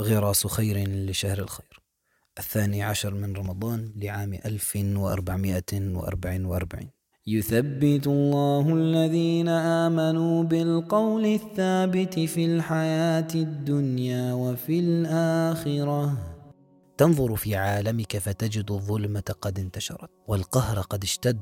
غراس خير لشهر الخير. الثاني عشر من رمضان لعام 1444 يثبت الله الذين آمنوا بالقول الثابت في الحياة الدنيا وفي الآخرة. تنظر في عالمك فتجد الظلمة قد انتشرت والقهر قد اشتد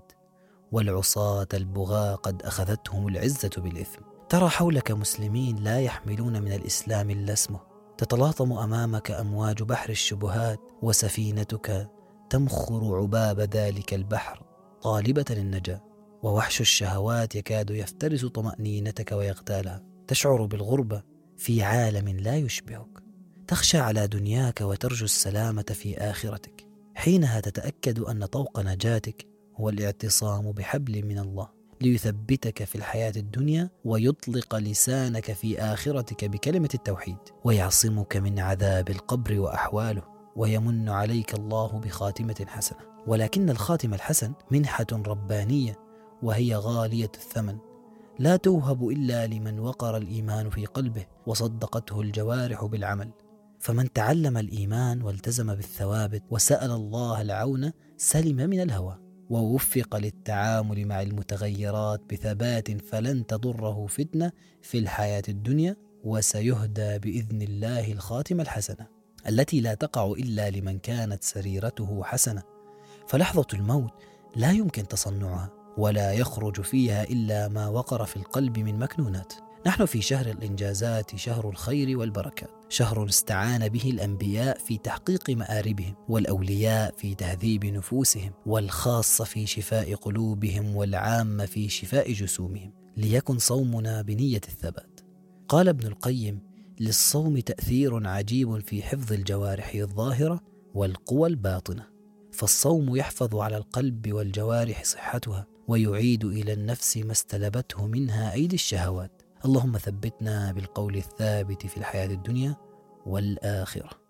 والعصاة البغاة قد أخذتهم العزة بالإثم. ترى حولك مسلمين لا يحملون من الإسلام إلا اسمه. تتلاطم أمامك أمواج بحر الشبهات وسفينتك تمخر عباب ذلك البحر طالبة النجاه ووحش الشهوات يكاد يفترس طمأنينتك ويغتالها تشعر بالغربه في عالم لا يشبهك. تخشى على دنياك وترجو السلامة في آخرتك. حينها تتأكد أن طوق نجاتك هو الاعتصام بحبل من الله. ليثبتك في الحياة الدنيا ويطلق لسانك في آخرتك بكلمة التوحيد ويعصمك من عذاب القبر وأحواله ويمن عليك الله بخاتمة حسنة. ولكن الخاتم الحسن منحة ربانية وهي غالية الثمن. لا توهب إلا لمن وقر الإيمان في قلبه وصدقته الجوارح بالعمل. فمن تعلم الإيمان والتزم بالثوابت وسأل الله العون سلم من الهوى. ووفق للتعامل مع المتغيرات بثبات فلن تضره فتنة في الحياة الدنيا وسيهدى بإذن الله الخاتمة الحسنة التي لا تقع إلا لمن كانت سريرته حسنة. فلحظة الموت لا يمكن تصنعها ولا يخرج فيها إلا ما وقر في القلب من مكنونات. نحن في شهر الإنجازات شهر الخير والبركات. شهر استعان به الأنبياء في تحقيق مآربهم والأولياء في تهذيب نفوسهم والخاصة في شفاء قلوبهم والعامة في شفاء جسومهم. ليكن صومنا بنية الثبات. قال ابن القيم للصوم تأثير عجيب في حفظ الجوارح الظاهرة والقوى الباطنة. فالصوم يحفظ على القلب والجوارح صحتها ويعيد إلى النفس ما استلبته منها أيدي الشهوات. اللهم ثبتنا بالقول الثابت في الحياة الدنيا والآخرة.